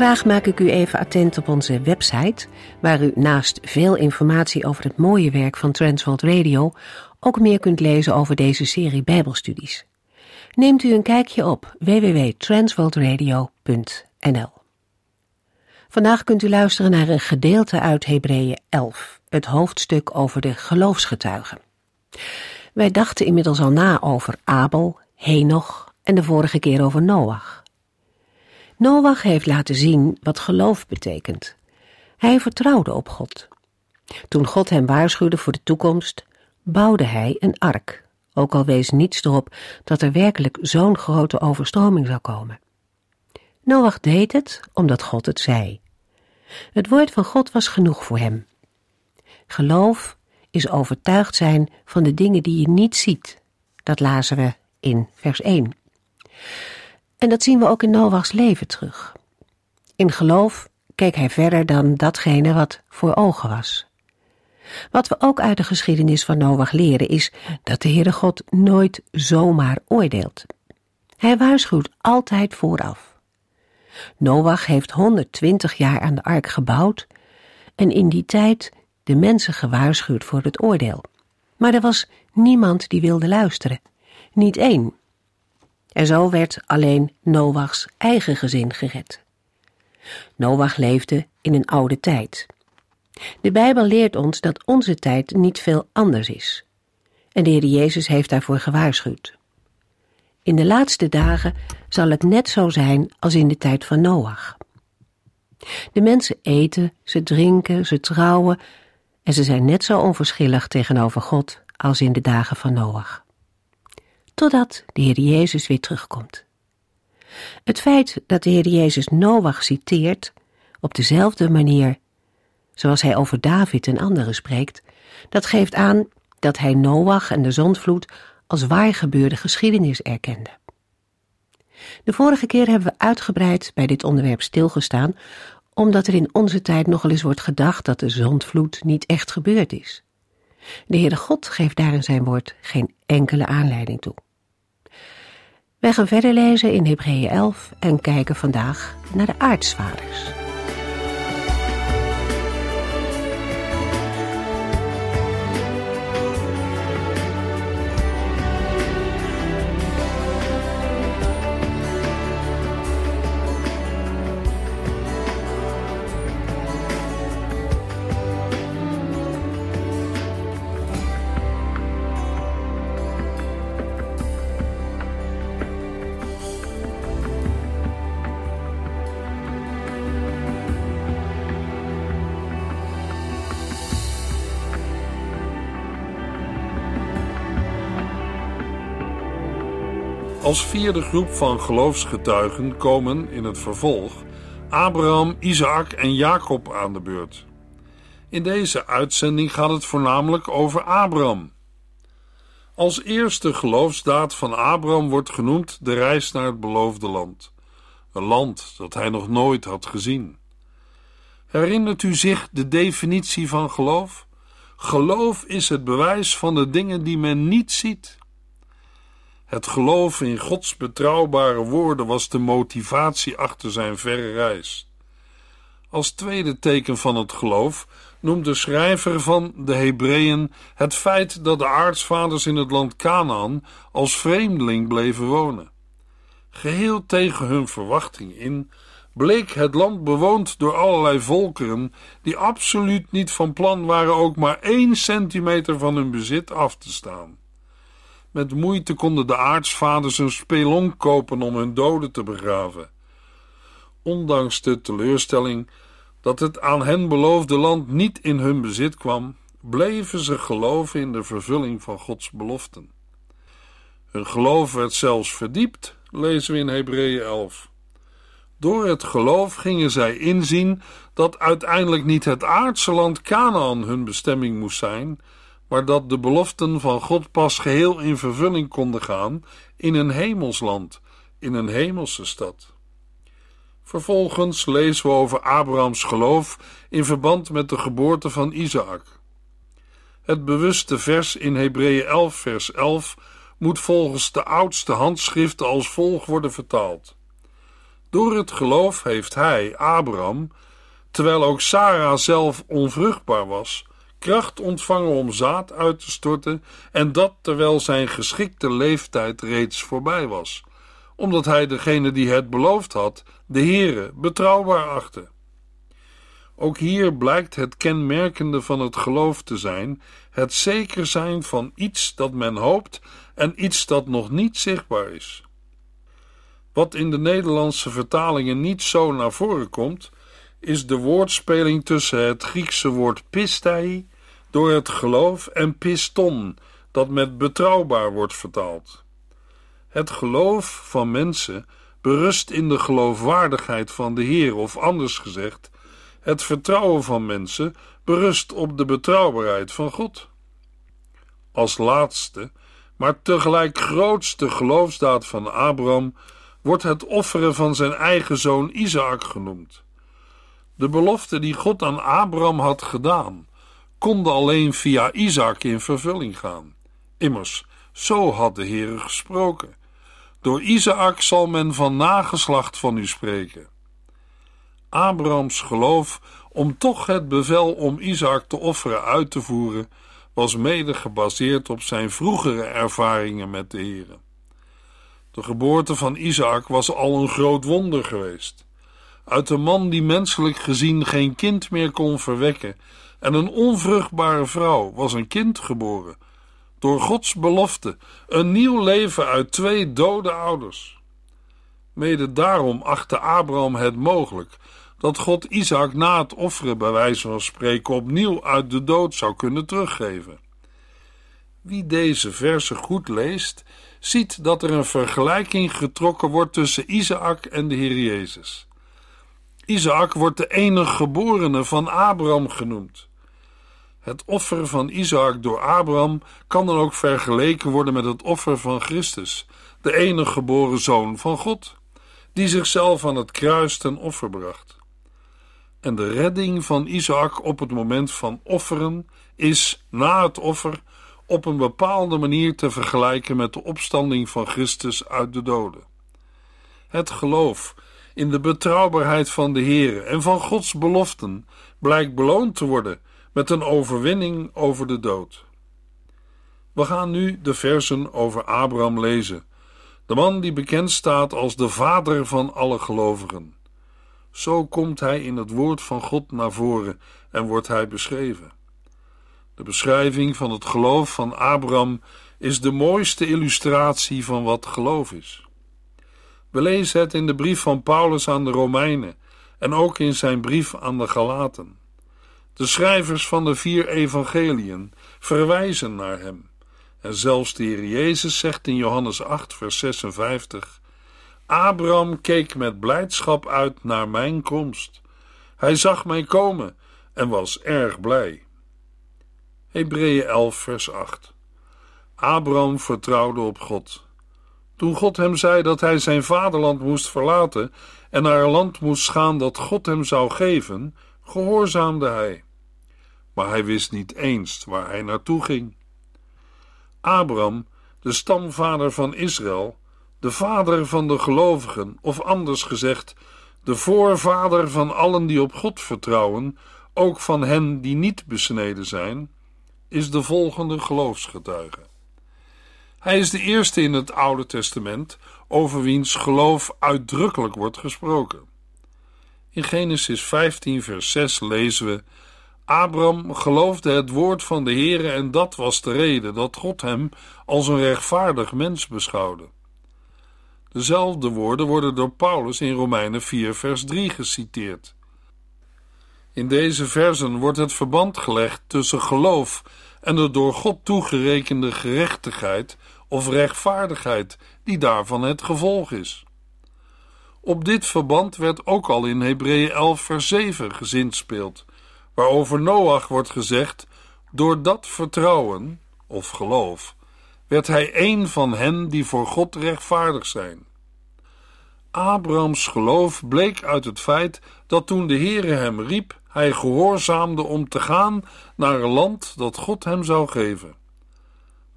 Graag maak ik u even attent op onze website, waar u naast veel informatie over het mooie werk van Transworld Radio ook meer kunt lezen over deze serie Bijbelstudies. Neemt u een kijkje op www.transworldradio.nl. Vandaag kunt u luisteren naar een gedeelte uit Hebreeën 11, het hoofdstuk over de geloofsgetuigen. Wij dachten inmiddels al na over Abel, Henoch en de vorige keer over Noach. Noach heeft laten zien wat geloof betekent. Hij vertrouwde op God. Toen God hem waarschuwde voor de toekomst, bouwde hij een ark, ook al wees niets erop dat er werkelijk zo'n grote overstroming zou komen. Noach deed het omdat God het zei. Het woord van God was genoeg voor hem. Geloof is overtuigd zijn van de dingen die je niet ziet. Dat lazen we in vers 1. En dat zien we ook in Noachs leven terug. In geloof keek hij verder dan datgene wat voor ogen was. Wat we ook uit de geschiedenis van Noach leren is dat de Heere God nooit zomaar oordeelt. Hij waarschuwt altijd vooraf. Noach heeft 120 jaar aan de ark gebouwd en in die tijd de mensen gewaarschuwd voor het oordeel. Maar er was niemand die wilde luisteren. Niet één. En zo werd alleen Noachs eigen gezin gered. Noach leefde in een oude tijd. De Bijbel leert ons dat onze tijd niet veel anders is. En de Heer Jezus heeft daarvoor gewaarschuwd. In de laatste dagen zal het net zo zijn als in de tijd van Noach. De mensen eten, ze drinken, ze trouwen en ze zijn net zo onverschillig tegenover God als in de dagen van Noach totdat de Heer Jezus weer terugkomt. Het feit dat de Heer Jezus Noach citeert, op dezelfde manier zoals hij over David en anderen spreekt, dat geeft aan dat hij Noach en de zondvloed als waar gebeurde geschiedenis erkende. De vorige keer hebben we uitgebreid bij dit onderwerp stilgestaan, omdat er in onze tijd nogal eens wordt gedacht dat de zondvloed niet echt gebeurd is. De Heere God geeft daar in zijn woord geen enkele aanleiding toe. Wij gaan verder lezen in Hebreeën 11 en kijken vandaag naar de aartsvaders. Als vierde groep van geloofsgetuigen komen in het vervolg Abraham, Isaac en Jacob aan de beurt. In deze uitzending gaat het voornamelijk over Abraham. Als eerste geloofsdaad van Abraham wordt genoemd de reis naar het beloofde land, een land dat hij nog nooit had gezien. Herinnert u zich de definitie van geloof? Geloof is het bewijs van de dingen die men niet ziet. Het geloof in Gods betrouwbare woorden was de motivatie achter zijn verre reis. Als tweede teken van het geloof noemt de schrijver van de Hebreeën het feit dat de aartsvaders in het land Canaan als vreemdeling bleven wonen. Geheel tegen hun verwachting in bleek het land bewoond door allerlei volkeren die absoluut niet van plan waren ook maar één centimeter van hun bezit af te staan. Met moeite konden de aartsvaders een spelonk kopen om hun doden te begraven. Ondanks de teleurstelling dat het aan hen beloofde land niet in hun bezit kwam, bleven ze geloven in de vervulling van Gods beloften. Hun geloof werd zelfs verdiept, lezen we in Hebreeën 11. Door het geloof gingen zij inzien dat uiteindelijk niet het aardse land Canaan hun bestemming moest zijn, maar dat de beloften van God pas geheel in vervulling konden gaan in een hemelsland, in een hemelse stad. Vervolgens lezen we over Abrahams geloof in verband met de geboorte van Isaac. Het bewuste vers in Hebreeën 11, vers 11 moet volgens de oudste handschriften als volgt worden vertaald. Door het geloof heeft hij, Abraham, terwijl ook Sarah zelf onvruchtbaar was, kracht ontvangen om zaad uit te storten, en dat terwijl zijn geschikte leeftijd reeds voorbij was, omdat hij degene die het beloofd had, de Heere, betrouwbaar achtte. Ook hier blijkt het kenmerkende van het geloof te zijn het zeker zijn van iets dat men hoopt en iets dat nog niet zichtbaar is. Wat in de Nederlandse vertalingen niet zo naar voren komt, is de woordspeling tussen het Griekse woord pistai door het geloof en piston, dat met betrouwbaar wordt vertaald. Het geloof van mensen berust in de geloofwaardigheid van de Heer, of anders gezegd, het vertrouwen van mensen berust op de betrouwbaarheid van God. Als laatste, maar tegelijk grootste geloofsdaad van Abraham wordt het offeren van zijn eigen zoon Isaac genoemd. De belofte die God aan Abraham had gedaan, konden alleen via Isaac in vervulling gaan. Immers, zo had de Heere gesproken. Door Isaac zal men van nageslacht van u spreken. Abrahams geloof om toch het bevel om Isaac te offeren uit te voeren, was mede gebaseerd op zijn vroegere ervaringen met de Heere. De geboorte van Isaac was al een groot wonder geweest. Uit een man die menselijk gezien geen kind meer kon verwekken en een onvruchtbare vrouw was een kind geboren. Door Gods belofte, een nieuw leven uit twee dode ouders. Mede daarom achtte Abraham het mogelijk dat God Isaac na het offeren bij wijze van spreken opnieuw uit de dood zou kunnen teruggeven. Wie deze verse goed leest, ziet dat er een vergelijking getrokken wordt tussen Isaac en de Heer Jezus. Isaac wordt de enige geborene van Abraham genoemd. Het offer van Isaac door Abraham kan dan ook vergeleken worden met het offer van Christus, de enige geboren zoon van God, die zichzelf aan het kruis ten offer bracht. En de redding van Isaac op het moment van offeren is na het offer op een bepaalde manier te vergelijken met de opstanding van Christus uit de doden. Het geloof in de betrouwbaarheid van de Heer en van Gods beloften blijkt beloond te worden met een overwinning over de dood. We gaan nu de versen over Abraham lezen, de man die bekend staat als de vader van alle gelovigen. Zo komt hij in het woord van God naar voren en wordt hij beschreven. De beschrijving van het geloof van Abraham is de mooiste illustratie van wat geloof is. We lezen het in de brief van Paulus aan de Romeinen en ook in zijn brief aan de Galaten. De schrijvers van de vier evangeliën verwijzen naar hem. En zelfs de Heer Jezus zegt in Johannes 8, vers 56: Abraham keek met blijdschap uit naar mijn komst. Hij zag mij komen en was erg blij. Hebreeën 11, vers 8. Abraham vertrouwde op God. Toen God hem zei dat hij zijn vaderland moest verlaten en naar een land moest gaan dat God hem zou geven, gehoorzaamde hij. Maar hij wist niet eens waar hij naartoe ging. Abraham, de stamvader van Israël, de vader van de gelovigen, of anders gezegd, de voorvader van allen die op God vertrouwen, ook van hen die niet besneden zijn, is de volgende geloofsgetuige. Hij is de eerste in het Oude Testament over wiens geloof uitdrukkelijk wordt gesproken. In Genesis 15, vers 6 lezen we: Abraham geloofde het woord van de Heere en dat was de reden dat God hem als een rechtvaardig mens beschouwde. Dezelfde woorden worden door Paulus in Romeinen 4, vers 3 geciteerd. In deze versen wordt het verband gelegd tussen geloof en de door God toegerekende gerechtigheid of rechtvaardigheid, die daarvan het gevolg is. Op dit verband werd ook al in Hebreeën 11 vers 7 gezinspeeld, waarover Noach wordt gezegd, door dat vertrouwen, of geloof, werd hij een van hen die voor God rechtvaardig zijn. Abrahams geloof bleek uit het feit dat toen de Heere hem riep, hij gehoorzaamde om te gaan naar een land dat God hem zou geven.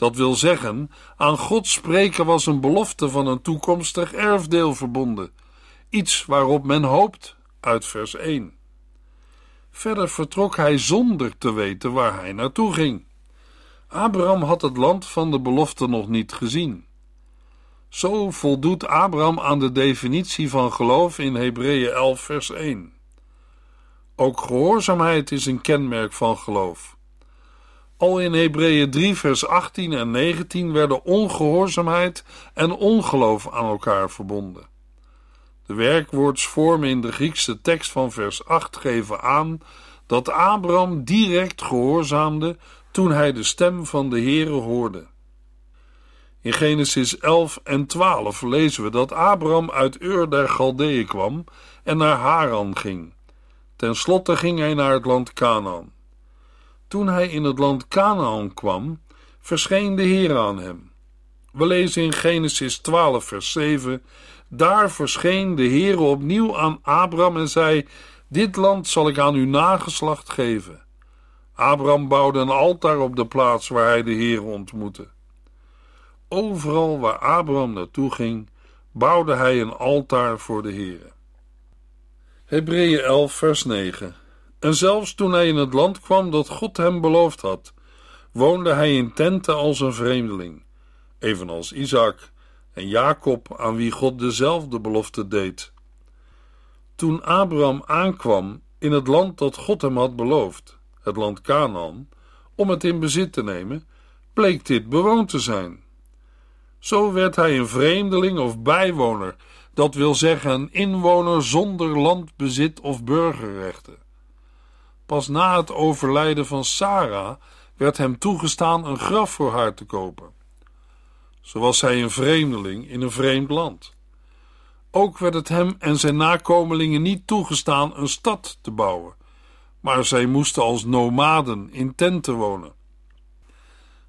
Dat wil zeggen, aan God spreken was een belofte van een toekomstig erfdeel verbonden, iets waarop men hoopt, uit vers 1. Verder vertrok hij zonder te weten waar hij naartoe ging. Abraham had het land van de belofte nog niet gezien. Zo voldoet Abraham aan de definitie van geloof in Hebreeën 11, vers 1. Ook gehoorzaamheid is een kenmerk van geloof. Al in Hebreeën 3, vers 18 en 19 werden ongehoorzaamheid en ongeloof aan elkaar verbonden. De werkwoordsvormen in de Griekse tekst van vers 8 geven aan dat Abraham direct gehoorzaamde toen hij de stem van de Heere hoorde. In Genesis 11 en 12 lezen we dat Abraham uit Ur der Galdeeën kwam en naar Haran ging. Ten slotte ging hij naar het land Canaan. Toen hij in het land Canaan kwam, verscheen de Heer aan hem. We lezen in Genesis 12 vers 7 Daar verscheen de Heer opnieuw aan Abraham en zei: Dit land zal ik aan uw nageslacht geven. Abraham bouwde een altaar op de plaats waar hij de Heer ontmoette. Overal waar Abraham naartoe ging, bouwde hij een altaar voor de Heer. Hebreeën 11, vers 9. En zelfs toen hij in het land kwam dat God hem beloofd had, woonde hij in tenten als een vreemdeling, evenals Isaac en Jacob, aan wie God dezelfde belofte deed. Toen Abraham aankwam in het land dat God hem had beloofd, het land Canaan, om het in bezit te nemen, bleek dit bewoond te zijn. Zo werd hij een vreemdeling of bijwoner, dat wil zeggen een inwoner zonder landbezit of burgerrechten. Pas na het overlijden van Sarah werd hem toegestaan een graf voor haar te kopen. Zo was hij een vreemdeling in een vreemd land. Ook werd het hem en zijn nakomelingen niet toegestaan een stad te bouwen, maar zij moesten als nomaden in tenten wonen.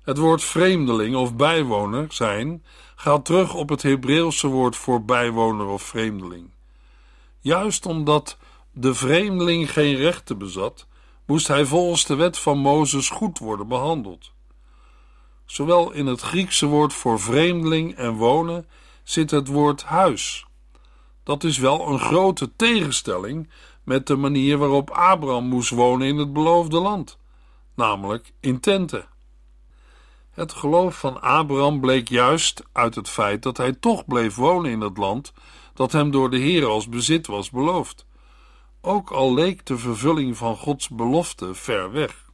Het woord vreemdeling of bijwoner zijn gaat terug op het Hebreeuwse woord voor bijwoner of vreemdeling. Juist omdat de vreemdeling geen rechten bezat, moest hij volgens de wet van Mozes goed worden behandeld. Zowel in het Griekse woord voor vreemdeling en wonen zit het woord huis. Dat is wel een grote tegenstelling met de manier waarop Abraham moest wonen in het beloofde land, namelijk in tenten. Het geloof van Abraham bleek juist uit het feit dat hij toch bleef wonen in het land dat hem door de Heer als bezit was beloofd, ook al leek de vervulling van Gods belofte ver weg.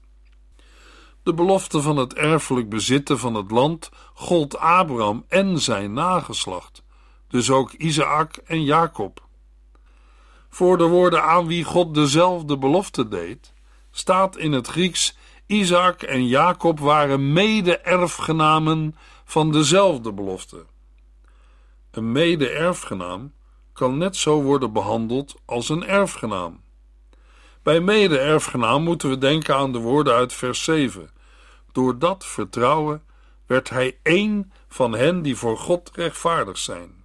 De belofte van het erfelijk bezitten van het land gold Abraham en zijn nageslacht, dus ook Isaac en Jacob. Voor de woorden aan wie God dezelfde belofte deed, staat in het Grieks Isaac en Jacob waren mede-erfgenamen van dezelfde belofte. Een mede-erfgenaam kan net zo worden behandeld als een erfgenaam. Bij mede-erfgenaam moeten we denken aan de woorden uit vers 7. Door dat vertrouwen werd hij één van hen die voor God rechtvaardig zijn.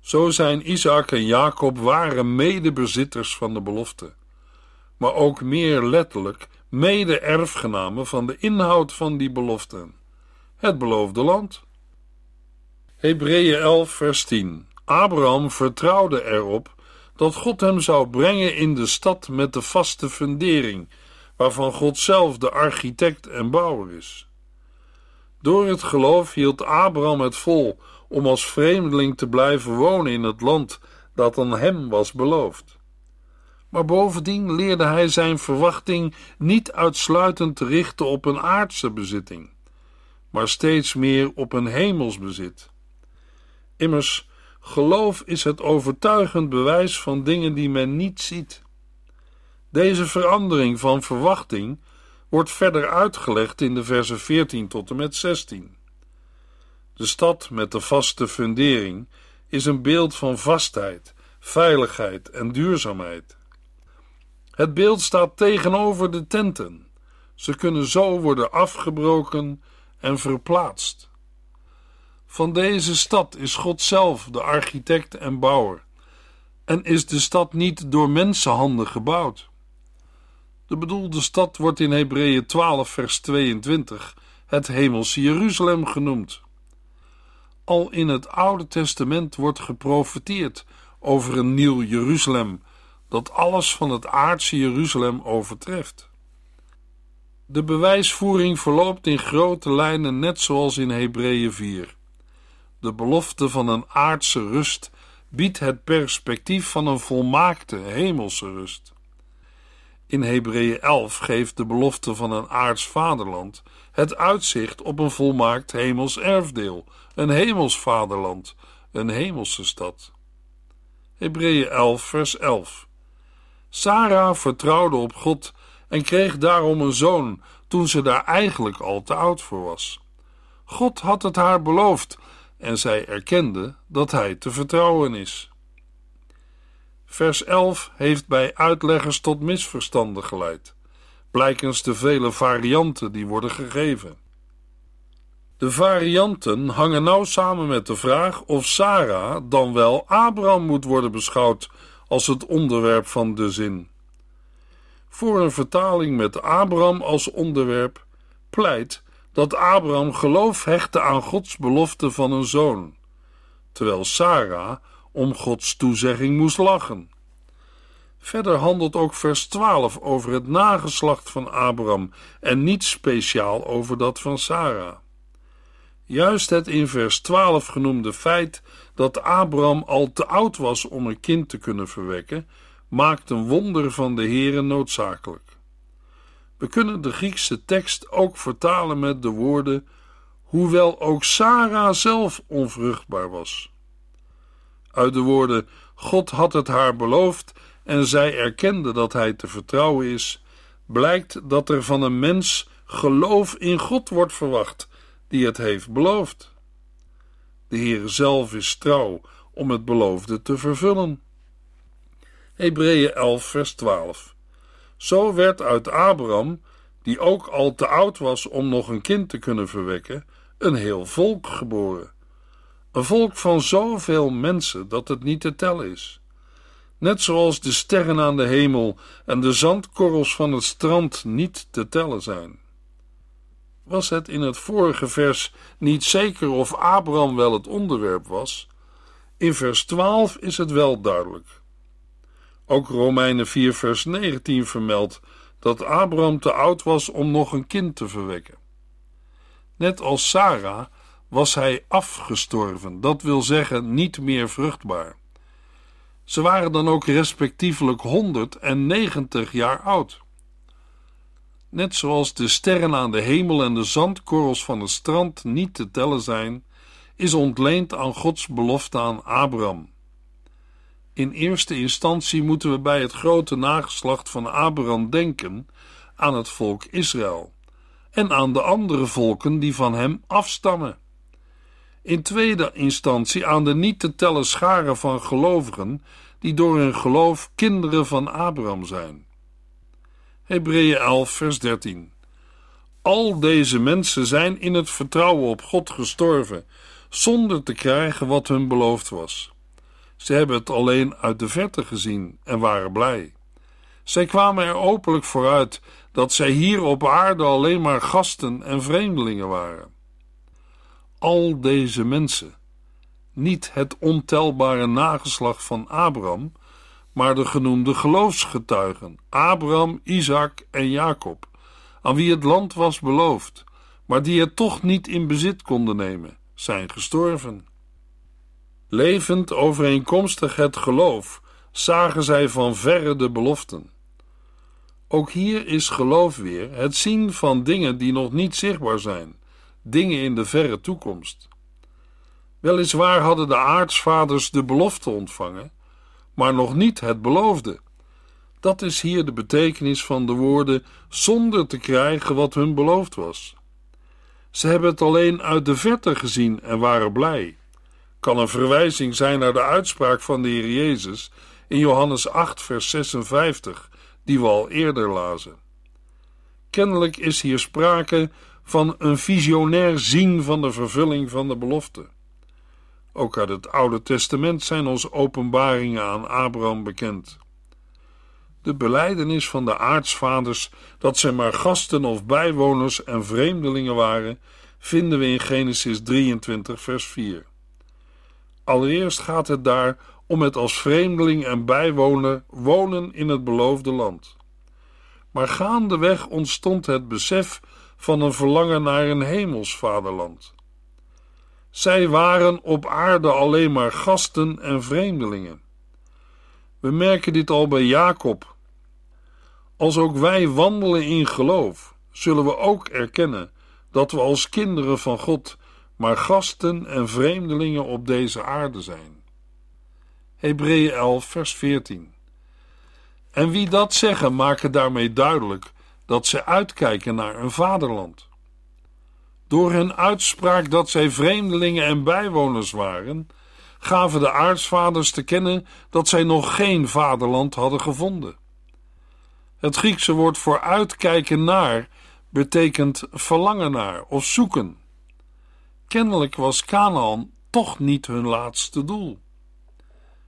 Zo zijn Isaac en Jacob ware medebezitters van de belofte, maar ook meer letterlijk mede-erfgenamen van de inhoud van die beloften, het beloofde land. Hebreeën 11, vers 10. Abraham vertrouwde erop dat God hem zou brengen in de stad met de vaste fundering, waarvan God zelf de architect en bouwer is. Door het geloof hield Abraham het vol om als vreemdeling te blijven wonen in het land dat aan hem was beloofd maar bovendien leerde hij zijn verwachting niet uitsluitend te richten op een aardse bezitting, maar steeds meer op een hemels bezit. Immers, geloof is het overtuigend bewijs van dingen die men niet ziet. Deze verandering van verwachting wordt verder uitgelegd in de versen 14 tot en met 16. De stad met de vaste fundering is een beeld van vastheid, veiligheid en duurzaamheid. Het beeld staat tegenover de tenten. Ze kunnen zo worden afgebroken en verplaatst. Van deze stad is God zelf de architect en bouwer, en is de stad niet door mensenhanden gebouwd. De bedoelde stad wordt in Hebreeën 12, vers 22 het hemelse Jeruzalem genoemd. Al in het Oude Testament wordt geprofeteerd over een nieuw Jeruzalem dat alles van het aardse Jeruzalem overtreft. De bewijsvoering verloopt in grote lijnen net zoals in Hebreeën 4. De belofte van een aardse rust biedt het perspectief van een volmaakte hemelse rust. In Hebreeën 11 geeft de belofte van een aards vaderland het uitzicht op een volmaakt hemels erfdeel, een hemels vaderland, een hemelse stad. Hebreeën 11 vers 11 Sarah vertrouwde op God en kreeg daarom een zoon toen ze daar eigenlijk al te oud voor was. God had het haar beloofd en zij erkende dat hij te vertrouwen is. Vers 11 heeft bij uitleggers tot misverstanden geleid, blijkens de vele varianten die worden gegeven. De varianten hangen nauw samen met de vraag of Sarah dan wel Abraham moet worden beschouwd als het onderwerp van de zin. Voor een vertaling met Abraham als onderwerp pleit dat Abraham geloof hechtte aan Gods belofte van een zoon, terwijl Sarah om Gods toezegging moest lachen. Verder handelt ook vers 12 over het nageslacht van Abraham en niet speciaal over dat van Sarah. Juist het in vers 12 genoemde feit dat Abraham al te oud was om een kind te kunnen verwekken, maakt een wonder van de Heere noodzakelijk. We kunnen de Griekse tekst ook vertalen met de woorden: hoewel ook Sarah zelf onvruchtbaar was. Uit de woorden: God had het haar beloofd en zij erkende dat hij te vertrouwen is, blijkt dat er van een mens geloof in God wordt verwacht, die het heeft beloofd. De Heer zelf is trouw om het beloofde te vervullen. Hebreeën 11, vers 12. Zo werd uit Abraham, die ook al te oud was om nog een kind te kunnen verwekken, een heel volk geboren. Een volk van zoveel mensen dat het niet te tellen is. Net zoals de sterren aan de hemel en de zandkorrels van het strand niet te tellen zijn. Was het in het vorige vers niet zeker of Abraham wel het onderwerp was? In vers 12 is het wel duidelijk. Ook Romeinen 4, vers 19 vermeldt dat Abraham te oud was om nog een kind te verwekken. Net als Sarah was hij afgestorven, dat wil zeggen niet meer vruchtbaar. Ze waren dan ook respectievelijk 100 en 90 jaar oud. Net zoals de sterren aan de hemel en de zandkorrels van het strand niet te tellen zijn, is ontleend aan Gods belofte aan Abraham. In eerste instantie moeten we bij het grote nageslacht van Abraham denken aan het volk Israël en aan de andere volken die van hem afstammen. In tweede instantie aan de niet te tellen scharen van gelovigen die door hun geloof kinderen van Abraham zijn. Hebreeën 11, vers 13. Al deze mensen zijn in het vertrouwen op God gestorven, zonder te krijgen wat hun beloofd was. Ze hebben het alleen uit de verte gezien en waren blij. Zij kwamen er openlijk vooruit dat zij hier op aarde alleen maar gasten en vreemdelingen waren. Al deze mensen, niet het ontelbare nageslacht van Abraham, maar de genoemde geloofsgetuigen, Abraham, Isaac en Jacob, aan wie het land was beloofd, maar die het toch niet in bezit konden nemen, zijn gestorven. Levend overeenkomstig het geloof zagen zij van verre de beloften. Ook hier is geloof weer het zien van dingen die nog niet zichtbaar zijn, dingen in de verre toekomst. Weliswaar hadden de aartsvaders de belofte ontvangen, maar nog niet het beloofde. Dat is hier de betekenis van de woorden zonder te krijgen wat hun beloofd was. Ze hebben het alleen uit de verte gezien en waren blij. Kan een verwijzing zijn naar de uitspraak van de Heer Jezus in Johannes 8, vers 56, die we al eerder lazen. Kennelijk is hier sprake van een visionair zien van de vervulling van de belofte. Ook uit het Oude Testament zijn ons openbaringen aan Abraham bekend. De beleidenis van de aartsvaders dat zij maar gasten of bijwoners en vreemdelingen waren, vinden we in Genesis 23, vers 4. Allereerst gaat het daar om het als vreemdeling en bijwoner wonen in het beloofde land. Maar gaandeweg ontstond het besef van een verlangen naar een hemels vaderland. Zij waren op aarde alleen maar gasten en vreemdelingen. We merken dit al bij Jacob. Als ook wij wandelen in geloof, zullen we ook erkennen dat we als kinderen van God maar gasten en vreemdelingen op deze aarde zijn. Hebreeën 11, vers 14. En wie dat zeggen, maken daarmee duidelijk dat ze uitkijken naar een vaderland. Door hun uitspraak dat zij vreemdelingen en bijwoners waren, gaven de aartsvaders te kennen dat zij nog geen vaderland hadden gevonden. Het Griekse woord voor uitkijken naar betekent verlangen naar of zoeken. Kennelijk was Canaan toch niet hun laatste doel.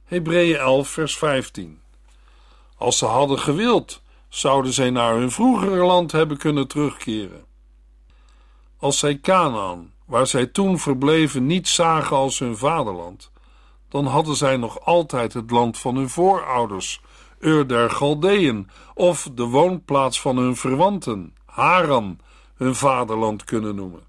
Hebreeën 11, vers 15. Als ze hadden gewild, zouden zij naar hun vroegere land hebben kunnen terugkeren. Als zij Canaan, waar zij toen verbleven, niet zagen als hun vaderland, dan hadden zij nog altijd het land van hun voorouders, Ur der Galdeën, of de woonplaats van hun verwanten, Haran, hun vaderland kunnen noemen.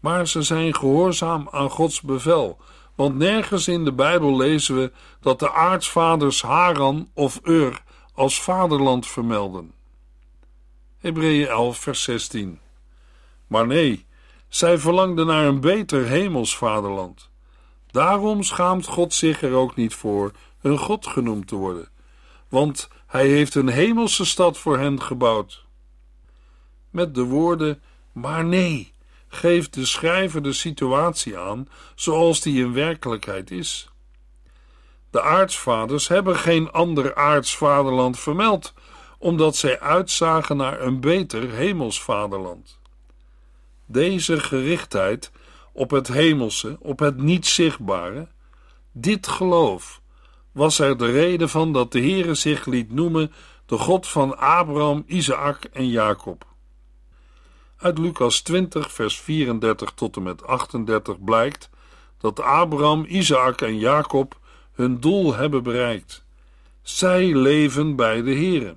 Maar ze zijn gehoorzaam aan Gods bevel, want nergens in de Bijbel lezen we dat de aartsvaders Haran of Ur als vaderland vermelden. Hebreeën 11, vers 16. Maar nee, zij verlangden naar een beter hemels vaderland. Daarom schaamt God zich er ook niet voor een God genoemd te worden, want hij heeft een hemelse stad voor hen gebouwd. Met de woorden, maar nee, geeft de schrijver de situatie aan zoals die in werkelijkheid is. De aartsvaders hebben geen ander aartsvaderland vermeld, omdat zij uitzagen naar een beter hemelsvaderland. Deze gerichtheid op het hemelse, op het niet zichtbare, dit geloof, was er de reden van dat de Heere zich liet noemen de God van Abraham, Isaac en Jacob. Uit Lucas 20, vers 34 tot en met 38 blijkt dat Abraham, Isaac en Jacob hun doel hebben bereikt. Zij leven bij de Heere.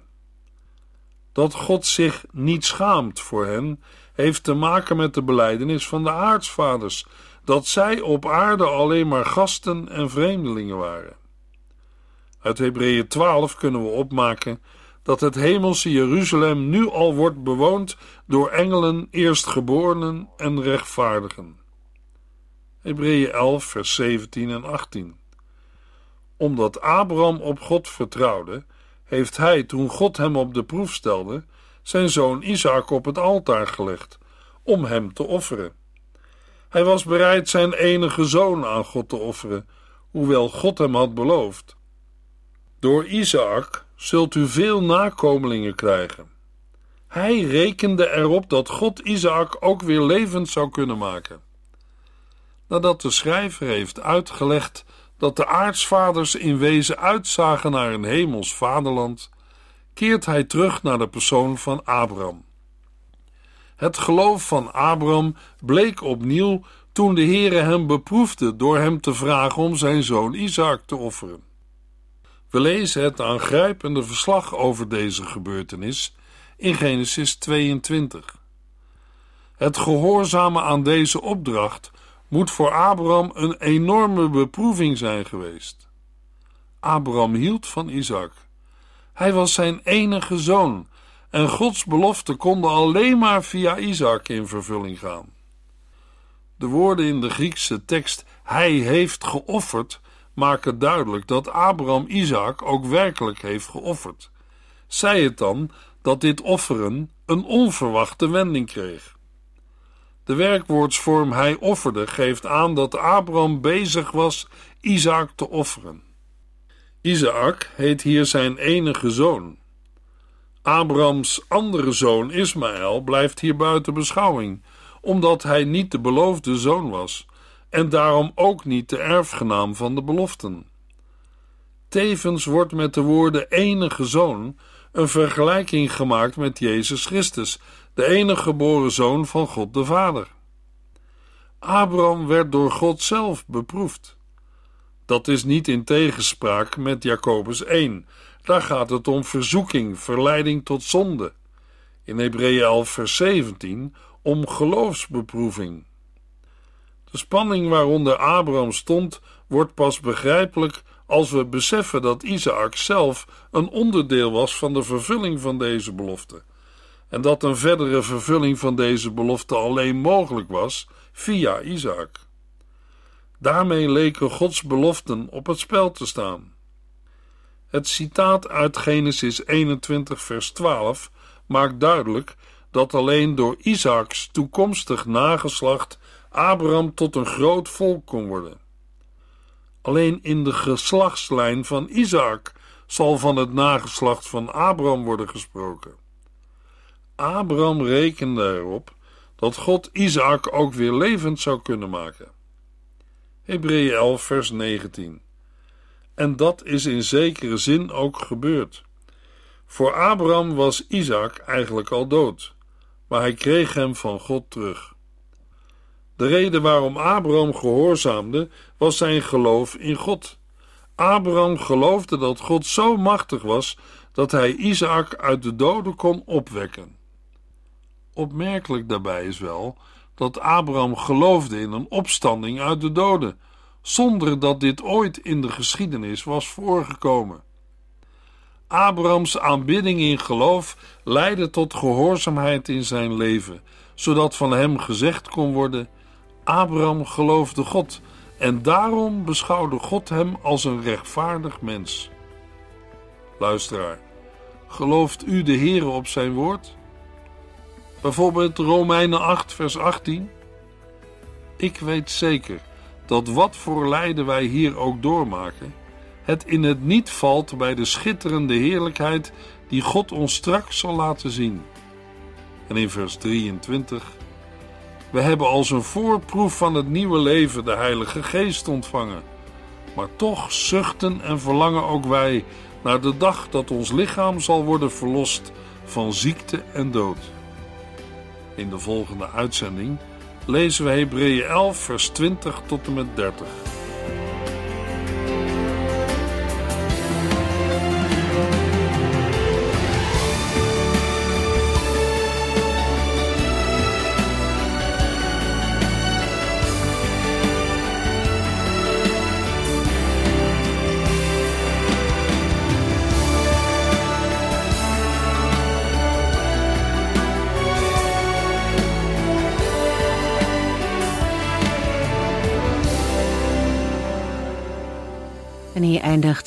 Dat God zich niet schaamt voor hen, heeft te maken met de belijdenis van de aartsvaders, dat zij op aarde alleen maar gasten en vreemdelingen waren. Uit Hebreeën 12 kunnen we opmaken dat het hemelse Jeruzalem nu al wordt bewoond door engelen, eerstgeborenen en rechtvaardigen. Hebreeën 11, vers 17 en 18. Omdat Abraham op God vertrouwde, heeft hij, toen God hem op de proef stelde, zijn zoon Isaac op het altaar gelegd, om hem te offeren. Hij was bereid zijn enige zoon aan God te offeren, hoewel God hem had beloofd. Door Isaac zult u veel nakomelingen krijgen. Hij rekende erop dat God Isaac ook weer levend zou kunnen maken. Nadat de schrijver heeft uitgelegd dat de aartsvaders in wezen uitzagen naar een hemels vaderland, keert hij terug naar de persoon van Abraham. Het geloof van Abraham bleek opnieuw toen de Heere hem beproefde door hem te vragen om zijn zoon Isaac te offeren. We lezen het aangrijpende verslag over deze gebeurtenis in Genesis 22. Het gehoorzamen aan deze opdracht moet voor Abraham een enorme beproeving zijn geweest. Abraham hield van Isaac. Hij was zijn enige zoon en Gods belofte konden alleen maar via Isaac in vervulling gaan. De woorden in de Griekse tekst hij heeft geofferd maken duidelijk dat Abraham Isaac ook werkelijk heeft geofferd. Zij het dan dat dit offeren een onverwachte wending kreeg. De werkwoordsvorm hij offerde geeft aan dat Abraham bezig was Isaac te offeren. Isaac heet hier zijn enige zoon. Abrahams andere zoon Ismaël blijft hier buiten beschouwing, omdat hij niet de beloofde zoon was en daarom ook niet de erfgenaam van de beloften. Tevens wordt met de woorden enige zoon een vergelijking gemaakt met Jezus Christus, de enige geboren zoon van God de Vader. Abraham werd door God zelf beproefd. Dat is niet in tegenspraak met Jacobus 1. Daar gaat het om verzoeking, verleiding tot zonde. In Hebreeën 11 vers 17 om geloofsbeproeving. De spanning waaronder Abraham stond wordt pas begrijpelijk als we beseffen dat Isaac zelf een onderdeel was van de vervulling van deze belofte en dat een verdere vervulling van deze belofte alleen mogelijk was via Isaac. Daarmee leken Gods beloften op het spel te staan. Het citaat uit Genesis 21, vers 12 maakt duidelijk dat alleen door Isaaks toekomstig nageslacht Abraham tot een groot volk kon worden. Alleen in de geslachtslijn van Isaac zal van het nageslacht van Abraham worden gesproken. Abraham rekende erop dat God Isaac ook weer levend zou kunnen maken. Hebreeën 11, vers 19. En dat is in zekere zin ook gebeurd. Voor Abraham was Isaac eigenlijk al dood, maar hij kreeg hem van God terug. De reden waarom Abraham gehoorzaamde was zijn geloof in God. Abraham geloofde dat God zo machtig was dat hij Isaac uit de doden kon opwekken. Opmerkelijk daarbij is wel dat Abraham geloofde in een opstanding uit de doden, zonder dat dit ooit in de geschiedenis was voorgekomen. Abrahams aanbidding in geloof leidde tot gehoorzaamheid in zijn leven, zodat van hem gezegd kon worden: Abraham geloofde God en daarom beschouwde God hem als een rechtvaardig mens. Luisteraar, gelooft u de Heere op zijn woord? Bijvoorbeeld Romeinen 8, vers 18. Ik weet zeker dat wat voor lijden wij hier ook doormaken, het in het niet valt bij de schitterende heerlijkheid die God ons straks zal laten zien. En in vers 23. We hebben als een voorproef van het nieuwe leven de Heilige Geest ontvangen. Maar toch zuchten en verlangen ook wij naar de dag dat ons lichaam zal worden verlost van ziekte en dood. In de volgende uitzending lezen we Hebreeën 11, vers 20 tot en met 30.